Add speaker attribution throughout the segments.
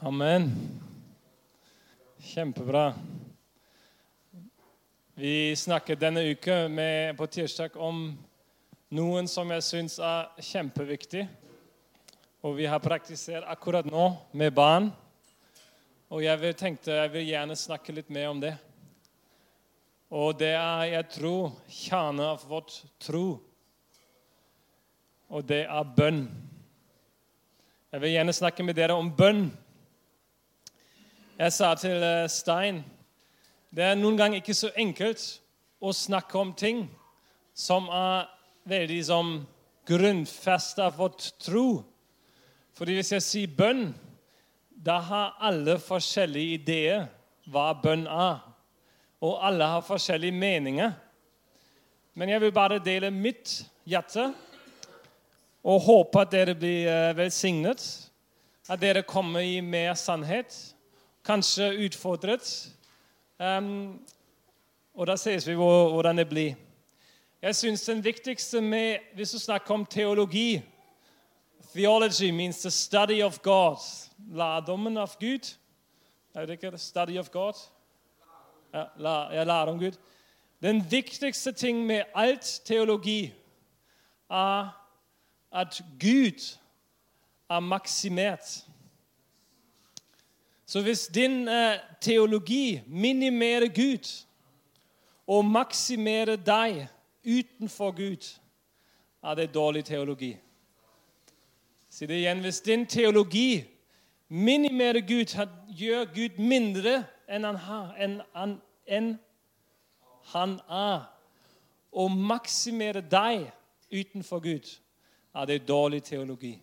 Speaker 1: Amen. Kjempebra. Vi snakket denne uka med, på tirsdag om noen som jeg syns er kjempeviktig. Og vi har praktisert akkurat nå med barn. Og jeg vil, tenkte jeg vil gjerne snakke litt mer om det. Og det er, jeg tror, kjernen av vårt tro. Og det er bønn. Jeg vil gjerne snakke med dere om bønn. Jeg sa til eh, Stein det er noen ganger ikke så enkelt å snakke om ting som er veldig som grunnfesta vårt tro. Fordi hvis jeg sier bønn, da har alle forskjellige ideer hva bønn er. Og alle har forskjellige meninger. Men jeg vil bare dele mitt hjerte og håpe at dere blir eh, velsignet. At dere kommer i mer sannhet kanskje utfordret. Um, og da ses vi hvordan det blir. Jeg syns den viktigste med Hvis du snakker om teologi Theology means the study of God. Lærdommen av Gud. Er det ikke study of God? Ja, jeg lærer om Gud. Den viktigste ting med alt teologi er at Gud er maksimert. Så hvis din eh, teologi minimerer Gud og maksimerer deg utenfor Gud, er det dårlig teologi. Si det igjen. Hvis din teologi minimerer Gud, gjør Gud mindre enn han, har, enn, enn, enn han er, og maksimerer deg utenfor Gud, er det dårlig teologi.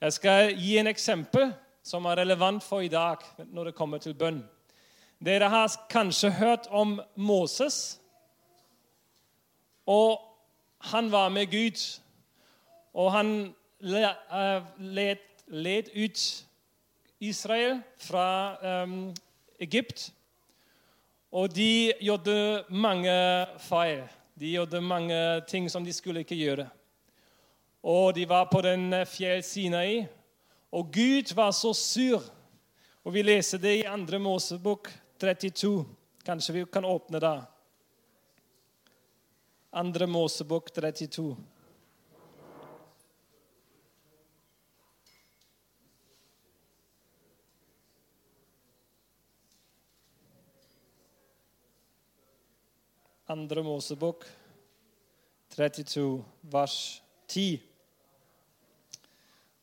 Speaker 1: Jeg skal gi en eksempel som er relevant for i dag når det kommer til bønn. Dere har kanskje hørt om Moses. Og han var med Gud. Og han eh, led, led ut Israel fra um, Egypt. Og de gjorde mange feil. De gjorde mange ting som de skulle ikke gjøre. Og de var på den fjell Sinai, og Gud var så sur. Og Vi leser det i 2. Mosebok 32. Kanskje vi kan åpne da. 2. Mosebok 32. Andre Mosebok 32, vers 10.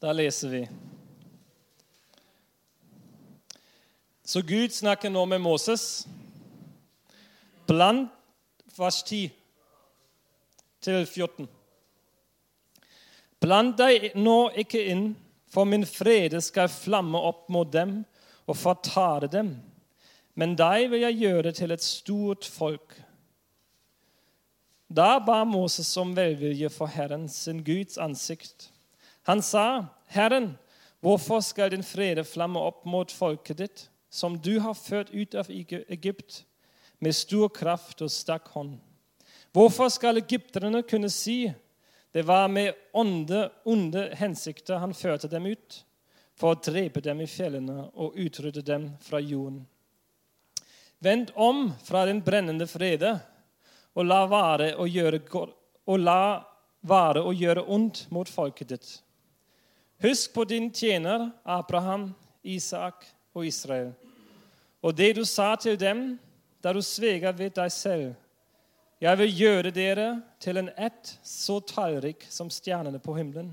Speaker 1: Da leser vi. Så Gud snakker nå med Moses. Blant vers 10 til 14. Bland deg nå ikke inn, for min frede skal flamme opp mot dem og fortare dem. Men deg vil jeg gjøre til et stort folk. Da ba Moses om velvilje for Herren, sin Guds ansikt. Han sa, 'Herren, hvorfor skal din frede flamme opp mot folket ditt, som du har ført ut av Egypt med stor kraft og sterk hånd?' Hvorfor skal egypterne kunne si, 'Det var med onde, onde hensikter han førte dem ut', for å drepe dem i fjellene og utrydde dem fra jorden? Vend om fra den brennende frede og la være å gjøre, og la være å gjøre ondt mot folket ditt. Husk på din tjener Abraham, Isak og Israel. Og det du sa til dem da du svega ved deg selv. Jeg vil gjøre dere til en ett så tallrik som stjernene på himmelen.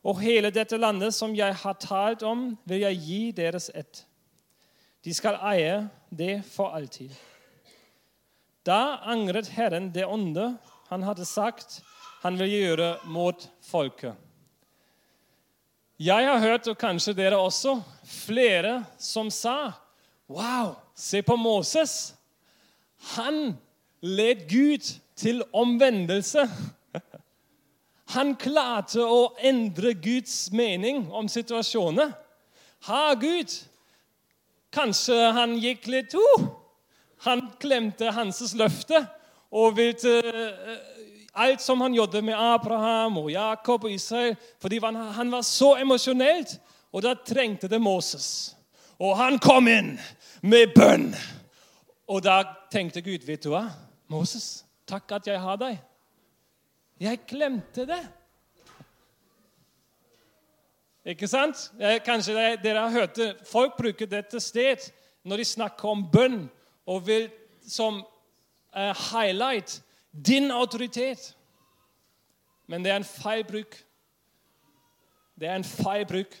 Speaker 1: Og hele dette landet som jeg har talt om, vil jeg gi deres ett. De skal eie det for alltid. Da angret Herren det onde han hadde sagt han vil gjøre mot folket. Jeg har hørt, og kanskje dere også, flere som sa Wow, se på Moses. Han led Gud til omvendelse. Han klarte å endre Guds mening om situasjoner. Ha, Gud! Kanskje han gikk litt uh, Han glemte hans løfte og ville alt som han gjorde med Abraham og Jakob og Israel fordi han var så emosjonelt. Og da trengte det Moses. Og han kom inn med bønn. Og da tenkte Gud, vet du hva? Moses, takk at jeg har deg. Jeg glemte det. Ikke sant? Kanskje dere har hørt det. Folk bruker dette sted når de snakker om bønn, og vil som uh, highlight din autoritet. Men det er en feil bruk. Det er en feil bruk.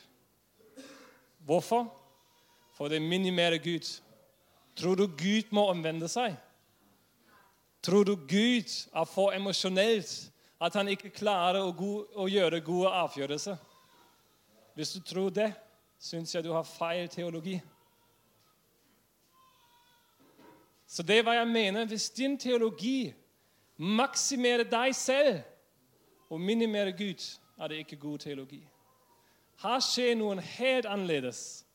Speaker 1: Hvorfor? For det minimerer Gud. Tror du Gud må omvende seg? Tror du Gud er for emosjonelt at han ikke klarer å, go å gjøre gode avgjørelser? Hvis du tror det, syns jeg du har feil teologi. Så det er hva jeg mener. Hvis din teologi maksimerer deg selv og minimerer Gud, er det ikke god teologi. Her skjer noe helt annerledes.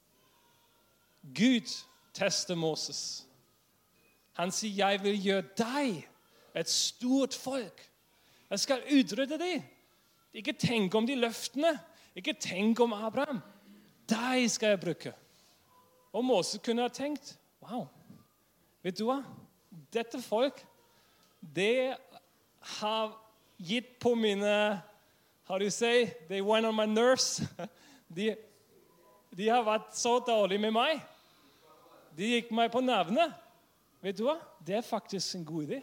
Speaker 1: Gud tester Moses. Han sier, 'Jeg vil gjøre deg et stort folk.' 'Jeg skal utrydde dem.' Ikke tenk om de løftene. Ikke tenk om Abraham. Deg skal jeg bruke. Og Moses kunne ha tenkt Wow, vet du hva? Dette folk, det har gitt på mine How do you say? They went on my nerves. De, de har vært så dårlige med meg. De gikk meg på nervene. Vet du hva? Det er faktisk en god idé.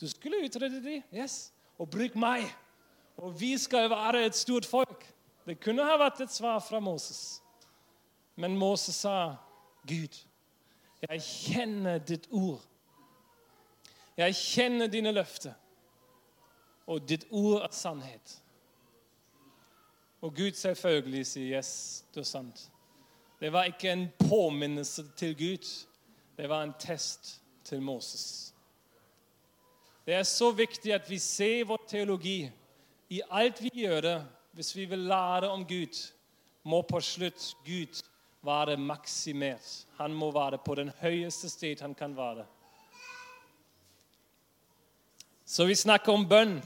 Speaker 1: Du skulle utrede dem, yes. og bruk meg. Og vi skal være et stort folk. Det kunne ha vært et svar fra Moses. Men Moses sa, 'Gud, jeg kjenner ditt ord.' 'Jeg kjenner dine løfter, og ditt ord er sannhet.' Og Gud selvfølgelig sier, 'Yes, det er sant'. Det var ikke en påminnelse til Gud. Det var en test til Moses. Det er så viktig at vi ser vår teologi i alt vi gjør. det, hvis vi vil lære om Gud, må på slutt Gud være maksimert. Han må være på den høyeste sted han kan være. Så vi snakker om bønn.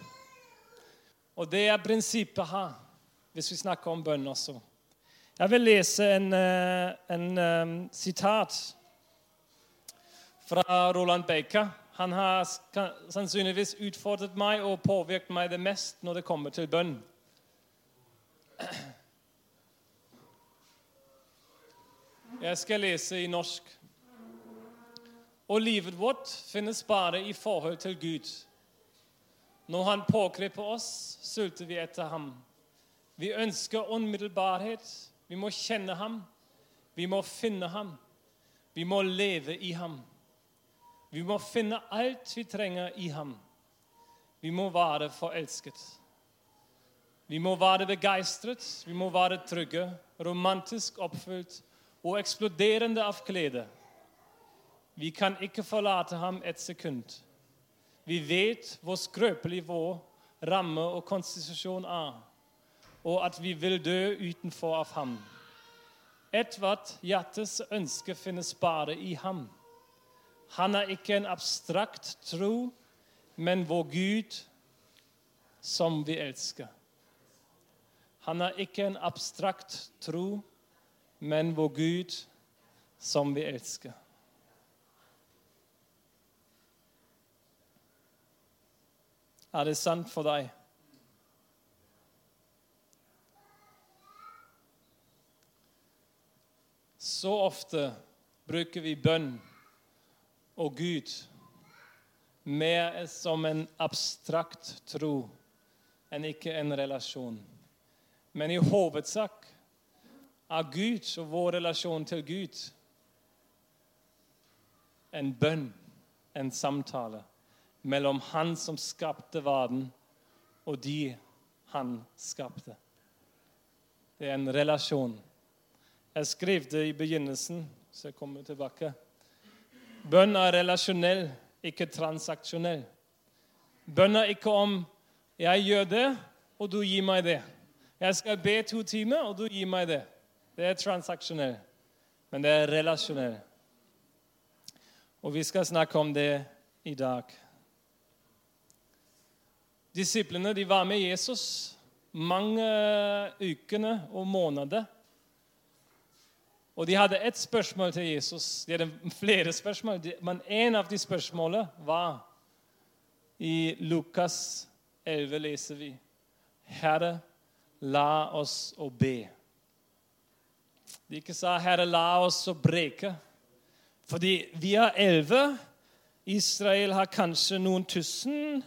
Speaker 1: Og det er prinsippet her, hvis vi snakker om bønn også. Jeg vil lese en, eh, en, en um, sitat fra Roland Baker. Han har sannsynligvis utfordret meg og påvirket meg det mest når det kommer til bønn. Jeg skal lese i norsk. Og livet vårt finnes bare i forhold til Gud. Når Han påkreper oss, sulter vi etter ham. Vi ønsker umiddelbarhet. Vi må kjenne ham. Vi må finne ham. Vi må leve i ham. Vi må finne alt vi trenger i ham. Vi må være forelsket. Vi må være begeistret, vi må være trygge, romantisk oppfylt og eksploderende av glede. Vi kan ikke forlate ham et sekund. Vi vet hvor skrøpelig vår ramme og konstitusjon er, og at vi vil dø utenfor av ham. Ethvert hjertes ønske finnes bare i ham. Han er ikke en abstrakt tro, men vår Gud som vi elsker. Han er ikke en abstrakt tro, men vår Gud som vi elsker. Er det sant for deg? Så ofte bruker vi bønn og Gud mer som en abstrakt tro enn ikke en relasjon. Men i hovedsak er Gud og vår relasjon til Gud en bønn, en samtale mellom Han som skapte verden, og de han skapte. Det er en relasjon. Jeg skrev det i begynnelsen, så jeg kommer tilbake. Bønn er relasjonell, ikke transaksjonell. Bønn er ikke om 'jeg gjør det, og du gir meg det'. Jeg skal be to timer, og du gir meg det. Det er transaksjonell, men det er relasjonell. Og vi skal snakke om det i dag. Disiplene de var med Jesus mange ukene og måneder Og de hadde ett spørsmål til Jesus. De hadde flere spørsmål, men en av de spørsmålene var I Lukas 11 leser vi Herre, la oss å be. De ikke sa 'Herre, la oss å breke'. Fordi vi er elleve. Israel har kanskje noen tusen.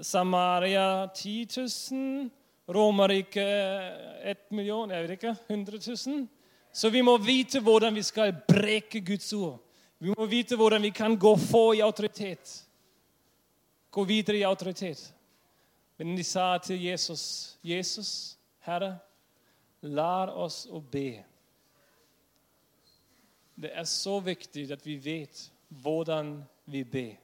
Speaker 1: Samaria 10 000. Romerriket 1 million, jeg vet ikke, 100 000. Så vi må vite hvordan vi skal breke Guds ord. Vi må vite hvordan vi kan gå få i autoritet. Gå videre i autoritet. Men de sa til Jesus, 'Jesus, Herre, lær oss å be.' Det er så viktig at vi vet hvordan vi ber.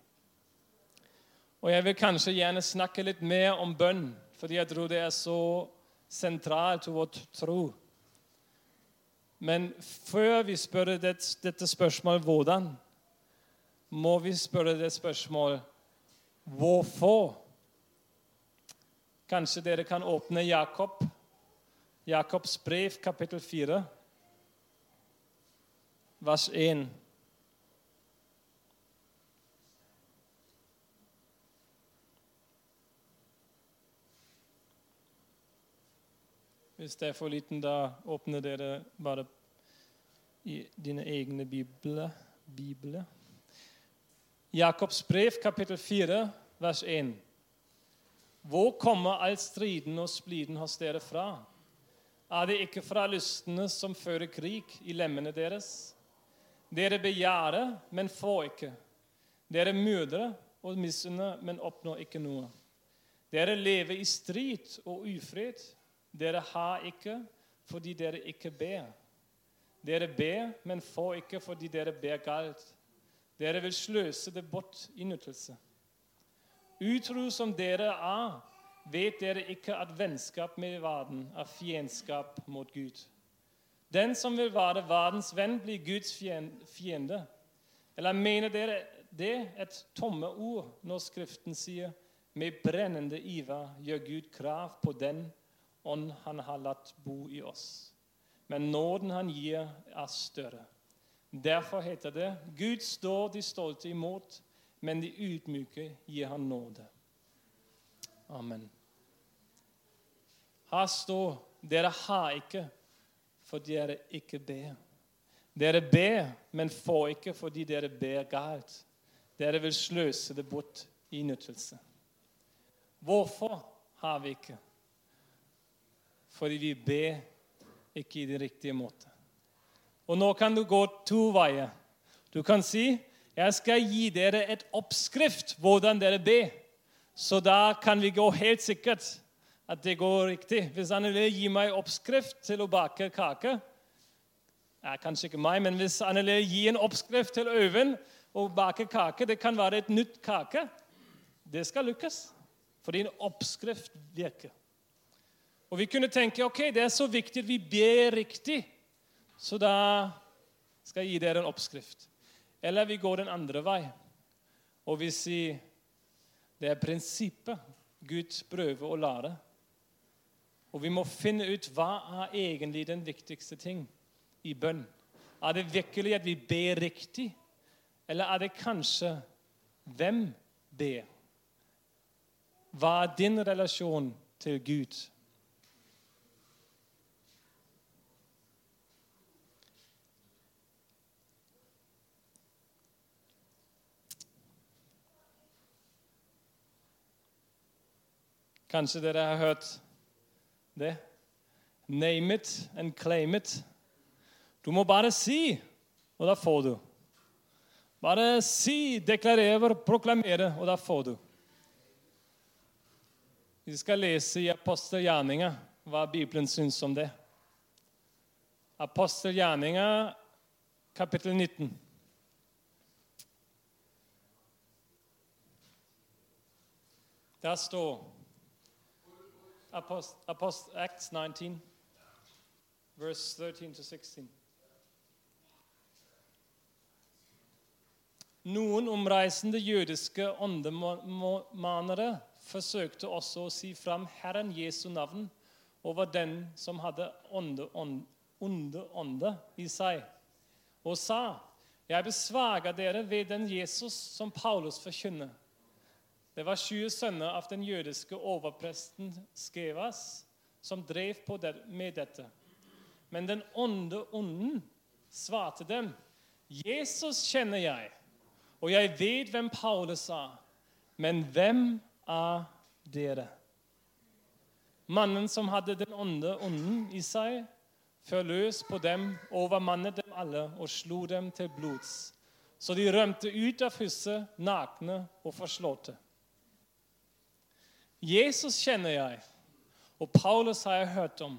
Speaker 1: Og Jeg vil kanskje gjerne snakke litt mer om bønn, fordi jeg tror det er så sentralt til vår tro. Men før vi spør dette spørsmålet 'hvordan', må vi spørre det spørsmålet 'hvorfor'? Kanskje dere kan åpne Jakob, Jakobs brev, kapittel 4, vers 1. Hvis det er for liten, da åpner dere bare i dine egne bibler. bibler. Jakobs brev, kapittel 4, vers 1. Hvor kommer all striden og spliden hos dere fra? Er det ikke fra lystene som fører krig i lemmene deres? Dere begjærer, men får ikke. Dere myrder og misunner, men oppnår ikke noe. Dere lever i strid og ufred. Dere har ikke fordi dere ikke ber. Dere ber, men får ikke fordi dere ber galt. Dere vil sløse det bort i nyttelse. Utro som dere er, vet dere ikke at vennskap med verden er fiendskap mot Gud. Den som vil være verdens venn, blir Guds fiende. Eller mener dere det et tomme ord når Skriften sier med brennende iver gjør Gud krav på den ånd han har latt bo i oss. Men nåden han gir, er større. Derfor heter det Gud står de stolte imot, men de ydmyke gir han nåde. Amen. Her står dere har ikke fordi dere ikke ber. Dere ber, men får ikke fordi dere ber galt. Dere vil sløse det bort i nyttelse. Hvorfor har vi ikke? Fordi vi ber ikke i den riktige måte. Og nå kan du gå to veier. Du kan si jeg skal gi dere et oppskrift hvordan dere ber. Så da kan vi gå helt sikkert at det går riktig. Hvis Anneli gir meg oppskrift til å bake kake ja, Kanskje ikke meg, men hvis Anneli gir en oppskrift til Øyvind å bake kake, det kan være et nytt kake, det skal lykkes. Fordi en oppskrift virker. Og vi kunne tenke ok, det er så viktig at vi ber riktig, så da skal jeg gi dere en oppskrift. Eller vi går den andre vei, og vi sier det er prinsippet Gud prøver å lære. Og vi må finne ut hva er egentlig den viktigste ting i bønn. Er det virkelig at vi ber riktig, eller er det kanskje hvem ber? Hva er din relasjon til Gud? Kanskje dere har hørt det? Name it and claim it. Du må bare si, og da får du. Bare si, deklarere, proklamere, og da får du. Vi skal lese i apostelgjerninga hva Bibelen syns om det. Apostelgjerninga, kapittel 19. Der står Apost, Apost, Acts 19, verse 13 to 16. Noen omreisende jødiske åndemanere forsøkte også å si fram Herren Jesu navn over den som hadde onde ånde i seg og sa, 'Jeg besvager dere ved den Jesus som Paulus forkynner.' Det var 20 sønner av den jødiske overpresten Skevas som drev på med dette. Men den onde onden svarte dem, 'Jesus kjenner jeg, og jeg vet hvem Paulus sa.' Men hvem er dere? Mannen som hadde den onde onden i seg, før løs på dem, overmannet dem alle og slo dem til blods. Så de rømte ut av huset nakne og forslåtte. Jesus kjenner jeg, og Paulus har jeg hørt om,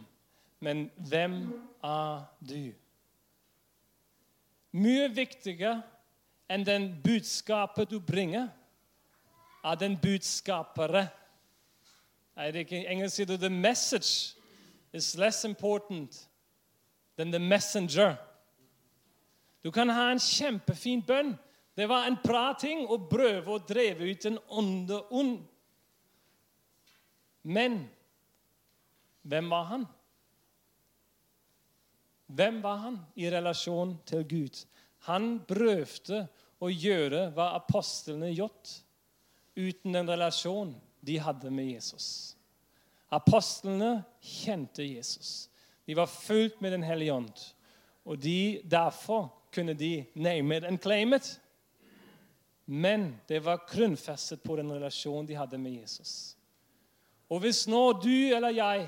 Speaker 1: men hvem er du? Mye viktigere enn den budskapet du bringer, er den budskapere. Er det ikke engelsk sier du, 'the message is less important than the messenger'. Du kan ha en kjempefin bønn. Det var en bra ting å prøve å dreve ut en ånde ond. Men hvem var han? Hvem var han i relasjon til Gud? Han prøvde å gjøre hva apostlene gjorde uten den relasjonen de hadde med Jesus. Apostlene kjente Jesus. De var fullt med Den hellige ånd. Og de, derfor kunne de name it and claim it. Men det var grunnfestet på den relasjonen de hadde med Jesus. Og hvis nå du eller jeg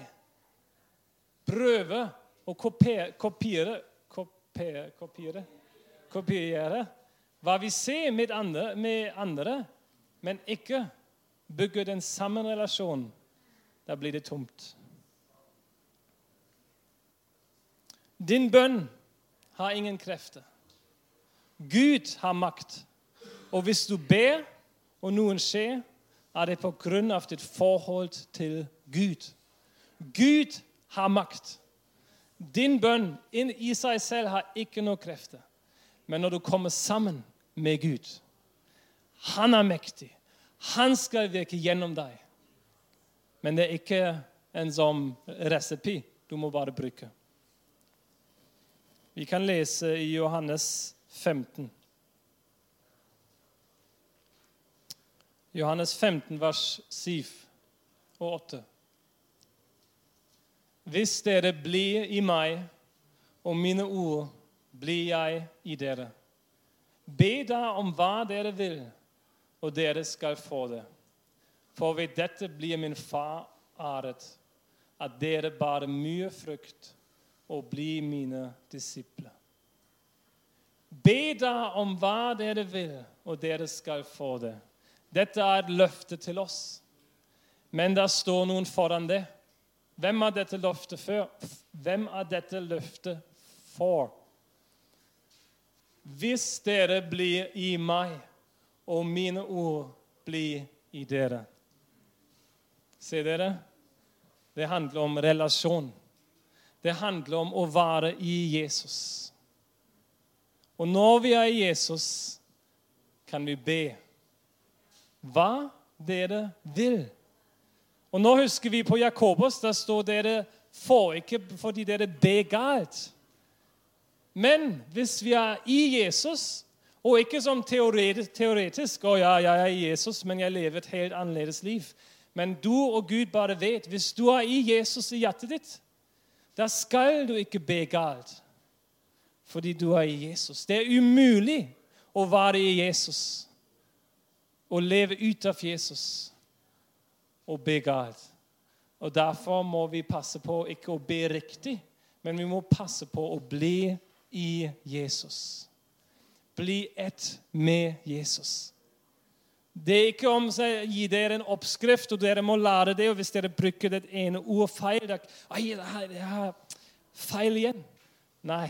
Speaker 1: prøver å kopiere, kopiere, kopiere, kopiere, kopiere hva vi ser med andre, med andre, men ikke bygger den samme relasjonen, da blir det tomt. Din bønn har ingen krefter. Gud har makt. Og hvis du ber, og noen skjer, er det av ditt forhold til Gud. Gud har makt. Din bønn i seg selv har ikke noe krefter. Men når du kommer sammen med Gud Han er mektig. Han skal virke gjennom deg. Men det er ikke en sånn resepi du må bare bruke. Vi kan lese i Johannes 15. Johannes 15, vers 7 og 8. Hvis dere blir i meg, og mine ord blir jeg i dere. Be da om hva dere vil, og dere skal få det. For ved dette blir min far æret, at dere bærer mye frukt og blir mine disipler. Be da om hva dere vil, og dere skal få det. Dette er et løfte til oss. Men der står noen foran det. Hvem er dette løftet for? Hvem er dette løftet for? Hvis dere blir i meg, og mine ord blir i dere. Ser dere? Det handler om relasjon. Det handler om å være i Jesus. Og når vi er i Jesus, kan vi be hva dere vil. Og Nå husker vi på Jakobos. Der står dere får ikke fordi dere ber galt. Men hvis vi er i Jesus, og ikke som teoretisk å ja, jeg er i Jesus, men jeg lever et helt annerledes liv. Men du og Gud bare vet hvis du er i Jesus i hjertet ditt, da skal du ikke be galt fordi du er i Jesus. Det er umulig å være i Jesus å leve ut av Jesus og be galt. Og Derfor må vi passe på ikke å be riktig, men vi må passe på å bli i Jesus. Bli ett med Jesus. Det er ikke om å gi dere en oppskrift, og dere må lære det. og Hvis dere bruker det ene ordet feil da, det her, det feil igjen. Nei.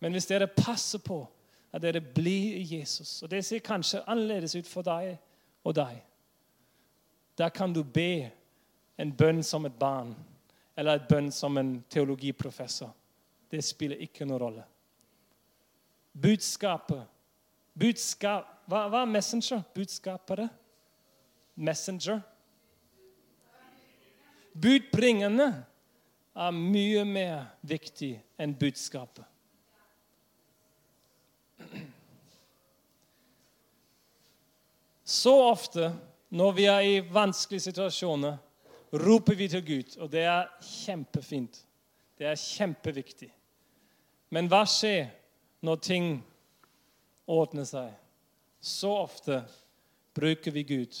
Speaker 1: Men hvis dere passer på at dere blir i Jesus. Og Det ser kanskje annerledes ut for deg og deg. Da kan du be en bønn som et barn eller et bønn som en teologiprofessor. Det spiller ikke noen rolle. Budskapet Budskap, hva, hva er messenger? Budskapere? Messenger? Budbringende er mye mer viktig enn budskapet. Så ofte når vi er i vanskelige situasjoner, roper vi til Gud, og det er kjempefint. Det er kjempeviktig. Men hva skjer når ting ordner seg? Så ofte bruker vi Gud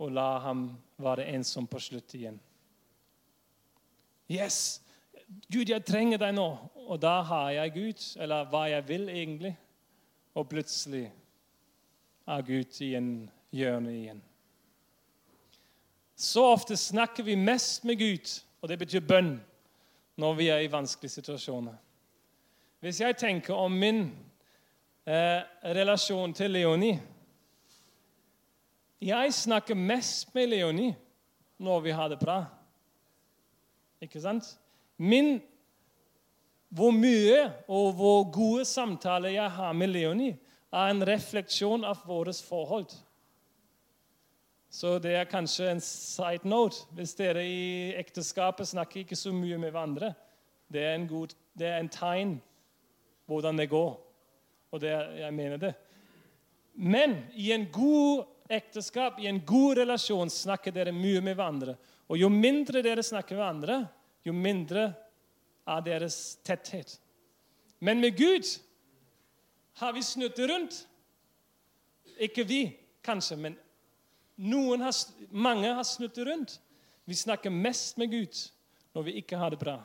Speaker 1: og lar ham være ensom på slutt igjen. Yes! Gud, jeg trenger deg nå. Og da har jeg Gud, eller hva jeg vil egentlig. Og plutselig er Gud i en hjørne igjen. Så ofte snakker vi mest med Gud, og det betyr bønn, når vi er i vanskelige situasjoner. Hvis jeg tenker om min eh, relasjon til Leonie Jeg snakker mest med Leonie når vi har det bra. Ikke sant? Min Hvor mye og hvor gode samtaler jeg har med Leonie, er en refleksjon av vårt forhold. Så det er kanskje en side note hvis dere i ekteskapet snakker ikke så mye med hverandre. Det er en, god, det er en tegn hvordan det går. Og det, jeg mener det. Men i en god ekteskap, i en god relasjon, snakker dere mye med hverandre. Og jo mindre dere snakker med hverandre, jo mindre er deres tetthet. Men med Gud har vi snudd rundt. Ikke vi, kanskje, men har, mange har snudd rundt. Vi snakker mest med Gud når vi ikke har det bra.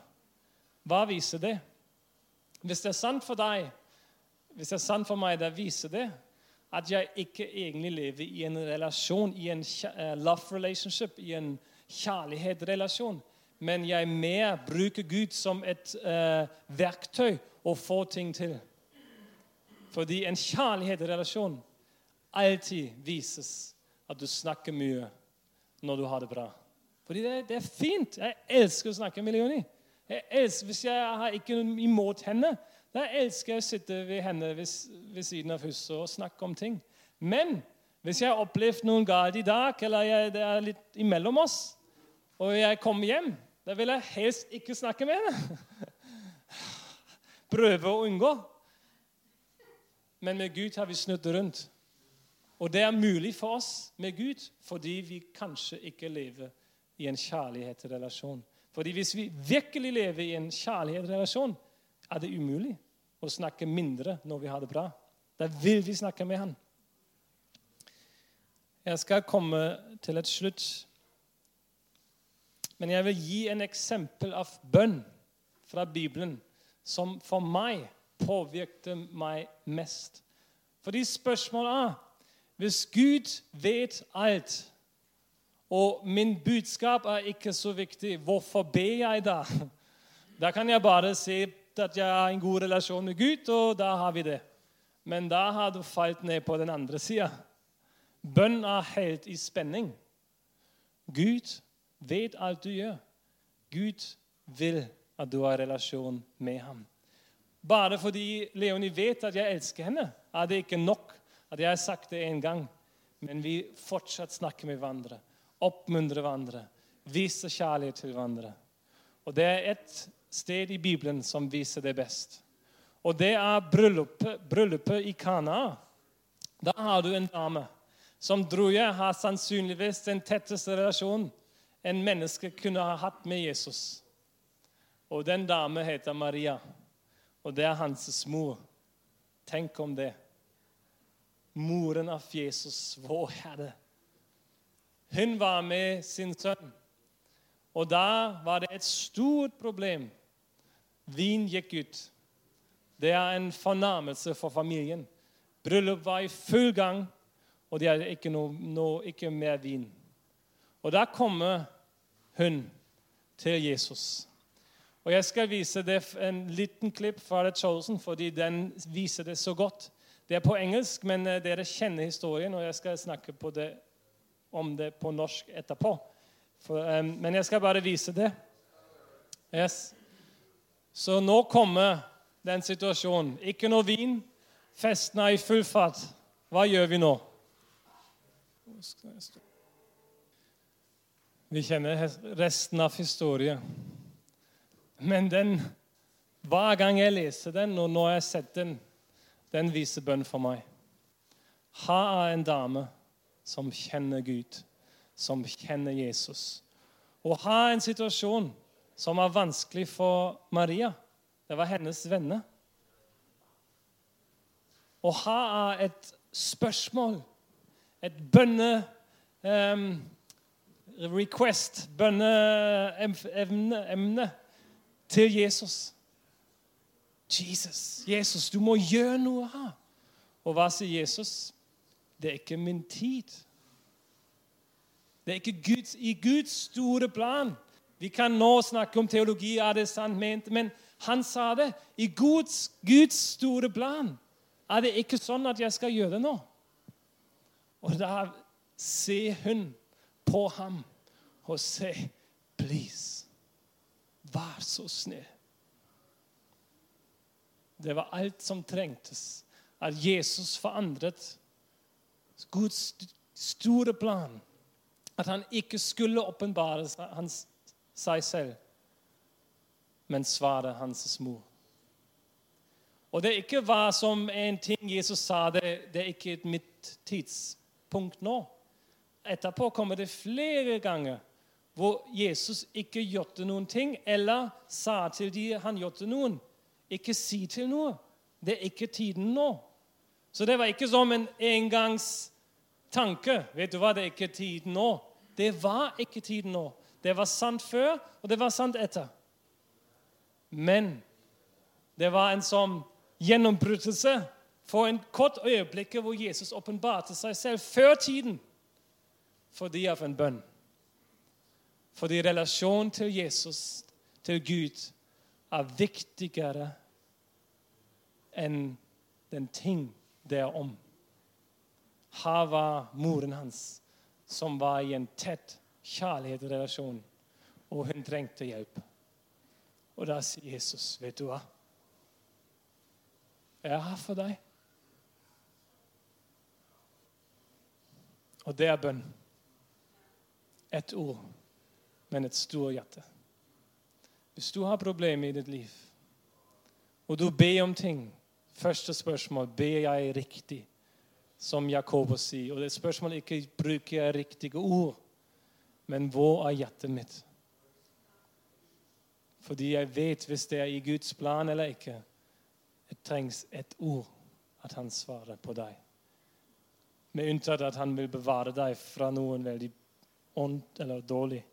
Speaker 1: Hva viser det? Hvis det er sant for deg, hvis det er sant for meg, da viser det at jeg ikke egentlig lever i en relasjon, i en eh, love relationship, i en kjærlighetsrelasjon. Men jeg mer bruker Gud som et uh, verktøy å få ting til. Fordi en kjærlighetsrelasjon alltid vises at du snakker mye når du har det bra. Fordi det, det er fint. Jeg elsker å snakke med Leonie. Hvis jeg har ikke noe imot henne, da elsker jeg å sitte ved henne ved, ved siden av huset og snakke om ting. Men hvis jeg har opplevd noe galt i dag, eller jeg, det er litt imellom oss, og jeg kommer hjem, da vil jeg helst ikke snakke med henne. Prøve å unngå. Men med Gud har vi snudd rundt. Og det er mulig for oss med Gud fordi vi kanskje ikke lever i en kjærlighetsrelasjon. Fordi hvis vi virkelig lever i en kjærlighetsrelasjon, er det umulig å snakke mindre når vi har det bra. Da vil vi snakke med han. Jeg skal komme til et slutt. Men jeg vil gi en eksempel av bønn fra Bibelen som for meg påvirket meg mest. Fordi spørsmålet er Hvis Gud vet alt og min budskap er ikke så viktig. Hvorfor ber jeg da? Da kan jeg bare si at jeg har en god relasjon med Gud, og da har vi det. Men da har du falt ned på den andre sida. Bønn er helt i spenning. Gud vet alt du gjør. Gud vil at du har relasjon med ham. Bare fordi Leonie vet at jeg elsker henne, er det ikke nok at jeg har sagt det en gang. Men vi fortsatt snakker med hverandre oppmuntrer hverandre, viser kjærlighet til hverandre. Og Det er et sted i Bibelen som viser det best. Og det er bryllupet, bryllupet i Kana. Da har du en dame som tror jeg har sannsynligvis den tetteste relasjonen en menneske kunne ha hatt med Jesus. Og den dame heter Maria, og det er hans mor. Tenk om det. Moren av Jesus, vår Herre. Hun var med sin sønn. Og da var det et stort problem. Vin gikk ut. Det er en fornærmelse for familien. Bryllup var i full gang, og det er ikke, noe, noe, ikke mer vin. Og da kommer hun til Jesus. Og Jeg skal vise det en liten klipp fra The Chosen, fordi den viser det så godt. Det er på engelsk, men eh, dere kjenner historien, og jeg skal snakke det om det på norsk etterpå. For, um, men jeg skal bare vise det. Yes. Så nå kommer den situasjonen. Ikke noe vin. Festen er i full fart. Hva gjør vi nå? Vi kjenner resten av historien. Men den, hver gang jeg leser den, og når jeg har sett den, den viser bønn for meg. Her er en dame som kjenner Gud, som kjenner Jesus. Og her er en situasjon som er vanskelig for Maria. Det var hennes venner. Og her er et spørsmål, et bønne... Um, request, bønneemne til Jesus. Jesus, Jesus, du må gjøre noe her. Og hva sier Jesus? Det er ikke min tid. Det er ikke Guds, i Guds store plan. Vi kan nå snakke om teologi, er det sant ment, men han sa det. I Guds, Guds store plan er det ikke sånn at jeg skal gjøre det nå. Og da ser hun på ham og si, 'Please, vær så snill'. Det var alt som trengtes. At Jesus forandret Guds store plan. At han ikke skulle åpenbare seg selv, men svare hans mor. Og det ikke hva som en ting Jesus sa, det, det er ikke mitt tidspunkt nå. Etterpå kommer det flere ganger hvor Jesus ikke gjorde noen ting, eller sa til de han gjorde noen. Ikke si til noe. Det er ikke tiden nå. Så det var ikke som en engangstanke. Vet du hva, det er ikke tiden nå. Det var ikke tiden nå. Det var sant før, og det var sant etter. Men det var en sånn gjennombrytelse for en kort øyeblikk hvor Jesus åpenbarte seg selv før tiden fordi av en bønn. Fordi relasjonen til Jesus, til Gud, er viktigere enn den ting det er om. Her var moren hans, som var i en tett kjærlighetsrelasjon, og hun trengte hjelp. Og da sier Jesus, 'Vet du hva? Jeg er her for deg.' Og det er bønn ett ord, men et stort hjerte. Hvis du har problemer i ditt liv, og du ber om ting Første spørsmål ber jeg riktig, som Jakobus sier. Og det spørsmålet ikke bruker jeg riktige ord, men hvor er hjertet mitt? Fordi jeg vet hvis det er i Guds plan eller ikke. Det trengs et ord at han svarer på deg. Med unntatt at han vil bevare deg fra noen veldig ondt eller dårlig.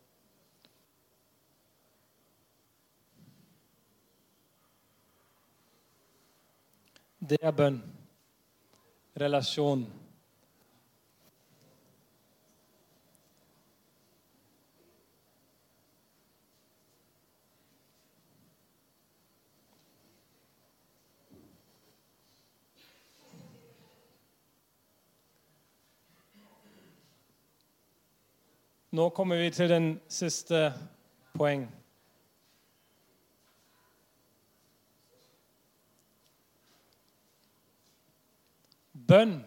Speaker 1: Det er bønn. Relasjon. Nå kommer vi til den siste poeng. Bønn.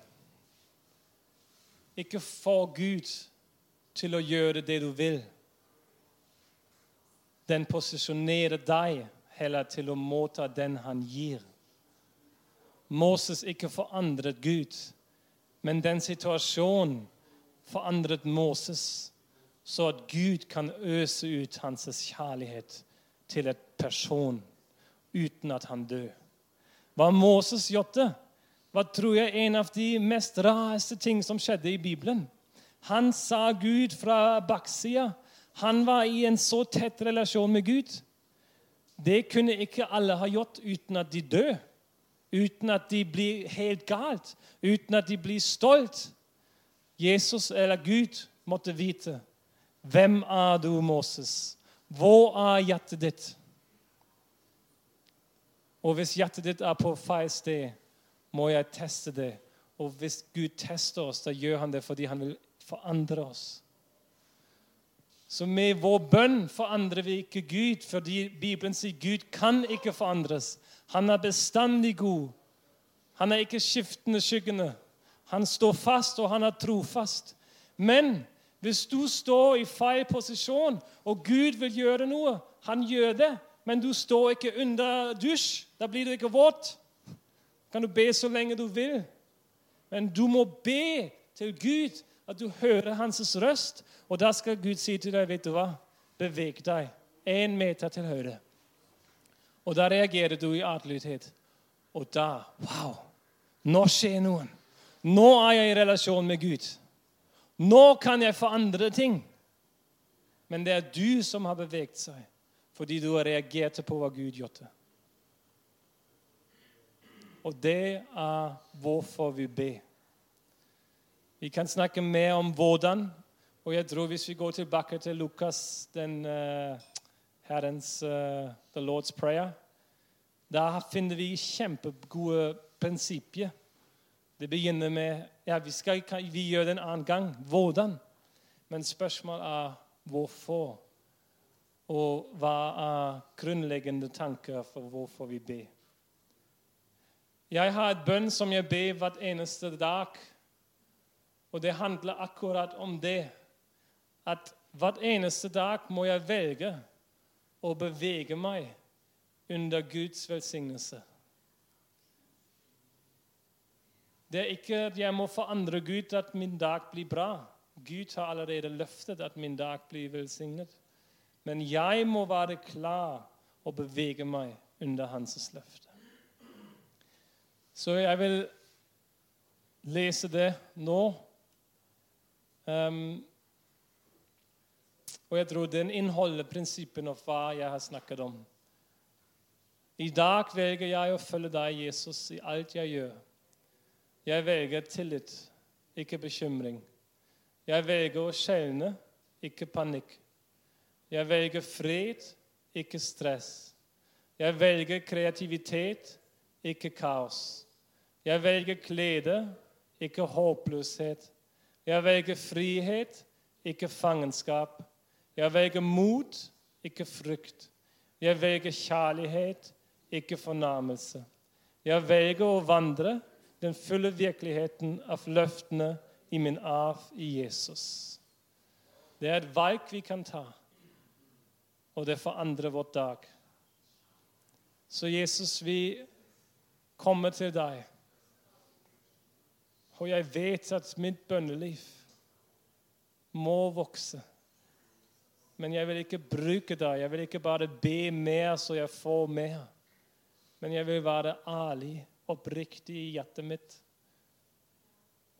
Speaker 1: Ikke få Gud til å gjøre det du vil. Den posisjonerer deg heller til å motta den han gir. Moses ikke forandret Gud, men den situasjonen forandret Moses så at Gud kan øse ut hans kjærlighet til et person uten at han dør. Hva Moses gjorde, var tror jeg en av de mest rareste ting som skjedde i Bibelen. Han sa Gud fra baksida. Han var i en så tett relasjon med Gud. Det kunne ikke alle ha gjort uten at de dør, uten at de blir helt galt, uten at de blir stolt. Jesus eller Gud måtte vite hvem er du, Moses? Hvor er hjertet ditt? Og hvis hjertet ditt er på feil sted, må jeg teste det. Og hvis Gud tester oss, da gjør han det fordi han vil forandre oss. Så med vår bønn forandrer vi ikke Gud, fordi Bibelen sier Gud kan ikke forandres. Han er bestandig god. Han er ikke skiftende skyggende. Han står fast, og han er trofast. Men hvis du står i feil posisjon, og Gud vil gjøre noe Han gjør det men du står ikke under dusj. Da blir du ikke våt. Kan du be så lenge du vil. Men du må be til Gud at du hører hans røst. Og da skal Gud si til deg, vet du hva? Beveg deg én meter til høyre. Og da reagerer du i adlydighet. Og da Wow! Nå skjer noen. Nå er jeg i relasjon med Gud. Nå kan jeg forandre ting. Men det er du som har beveget seg fordi du har reagert på hva Gud gjorde. Og det er hvorfor vi ber. Vi kan snakke mer om hvordan. Og jeg tror hvis vi går tilbake til Lukas, den uh, Herrens uh, The Lord's Prayer, da finner vi kjempegode prinsipper. Det begynner med ja, vi, skal, vi gjør det en annen gang. Hvordan? Men spørsmålet er hvorfor. Og hva er grunnleggende tanker for hvorfor vi ber? Jeg har et bønn som jeg ber hvert eneste dag. Og det handler akkurat om det. At hvert eneste dag må jeg velge å bevege meg under Guds velsignelse. Det er ikke at jeg må forandre Gud at min dag blir bra. Gud har allerede løftet at min dag blir velsignet. Men jeg må være klar og bevege meg under hans løfte. Så jeg vil lese det nå Um, og jeg tror den inneholder prinsippene av hva jeg har snakket om. I dag velger jeg å følge deg, Jesus, i alt jeg gjør. Jeg velger tillit, ikke bekymring. Jeg velger å skjelne, ikke panikk. Jeg velger fred, ikke stress. Jeg velger kreativitet, ikke kaos. Jeg velger glede, ikke håpløshet. Jeg velger frihet, ikke fangenskap. Jeg velger mot, ikke frykt. Jeg velger kjærlighet, ikke fornærmelse. Jeg velger å vandre den fulle virkeligheten av løftene i min arv i Jesus. Det er et valg vi kan ta, og det forandrer vår dag. Så Jesus, vi kommer til deg. Og jeg vet at mitt bønneliv må vokse. Men jeg vil ikke bruke deg. Jeg vil ikke bare be mer så jeg får mer. Men jeg vil være ærlig, oppriktig i hjertet mitt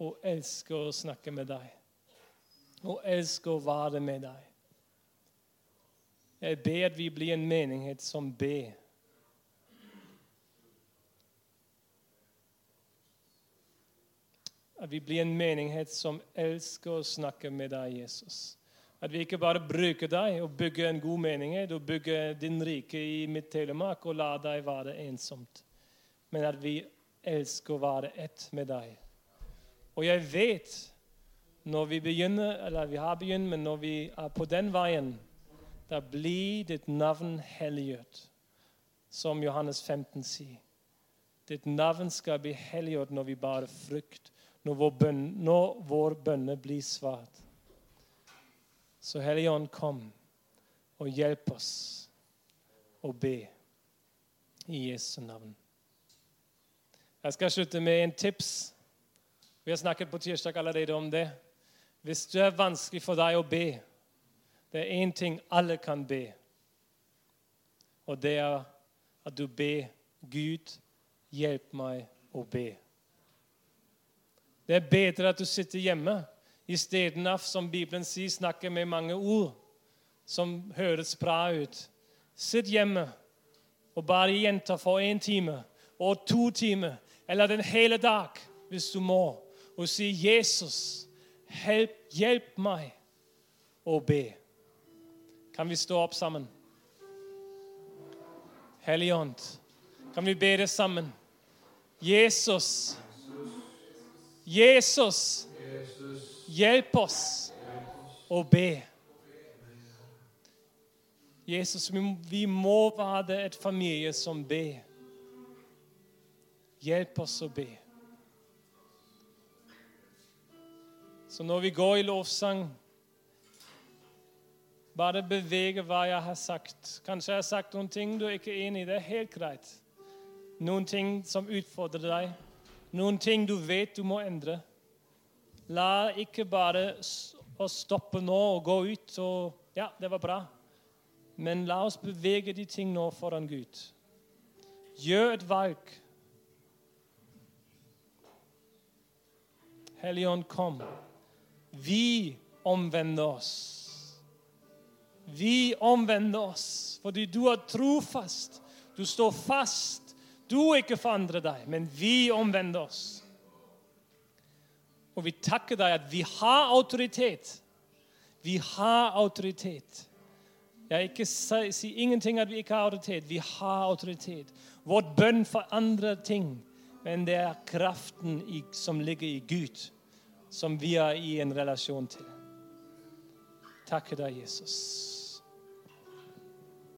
Speaker 1: og elsker å snakke med deg. Og elsker å være med deg. Jeg ber at vi blir en menighet som ber. At vi blir en menighet som elsker å snakke med deg, Jesus. At vi ikke bare bruker deg og bygger en god menighet og bygger din rike i Midt-Telemark og lar deg være ensomt, men at vi elsker å være ett med deg. Og jeg vet når vi begynner, eller vi har begynt, men når vi er på den veien, da blir ditt navn helliggjort, som Johannes 15 sier. Ditt navn skal bli helliggjort når vi bare frykt, når vår, bønne, når vår bønne blir svart. Så Helligånd, kom og hjelp oss å be i Jesu navn. Jeg skal slutte med en tips. Vi har snakket på tirsdag allerede om det. Hvis det er vanskelig for deg å be, det er én ting alle kan be. Og det er at du ber Gud, hjelp meg å be. Det er bedre at du sitter hjemme istedenfor, som Bibelen sier, snakker med mange ord som høres bra ut. Sitt hjemme og bare gjenta for én time og to timer eller den hele dag hvis du må, og si 'Jesus, help, hjelp meg å be'. Kan vi stå opp sammen? Helligånd, kan vi be det sammen? Jesus, Jesus, hjelp oss å be. Jesus, vi må være et familie som ber. Hjelp oss å be. Så når vi går i lovsang, Bare bevege hva jeg har sagt. Kanskje jeg har sagt noen ting du er ikke enig i. Det er helt greit. Noen ting som utfordrer deg. Noen ting du vet du må endre. La ikke bare oss stoppe nå og gå ut og Ja, det var bra. Men la oss bevege de ting nå foran Gud. Gjør et valg. Helligånd, kom. Vi omvender oss. Vi omvender oss fordi du er trofast. Du står fast. Du ikke forandrer deg, men vi omvender oss. Og vi takker deg at vi har autoritet. Vi har autoritet. Jeg ikke sier ingenting at vi ikke har autoritet. Vi har autoritet. Vårt bønn forandrer ting, men det er kraften i, som ligger i Gud, som vi er i en relasjon til. Takker deg, Jesus.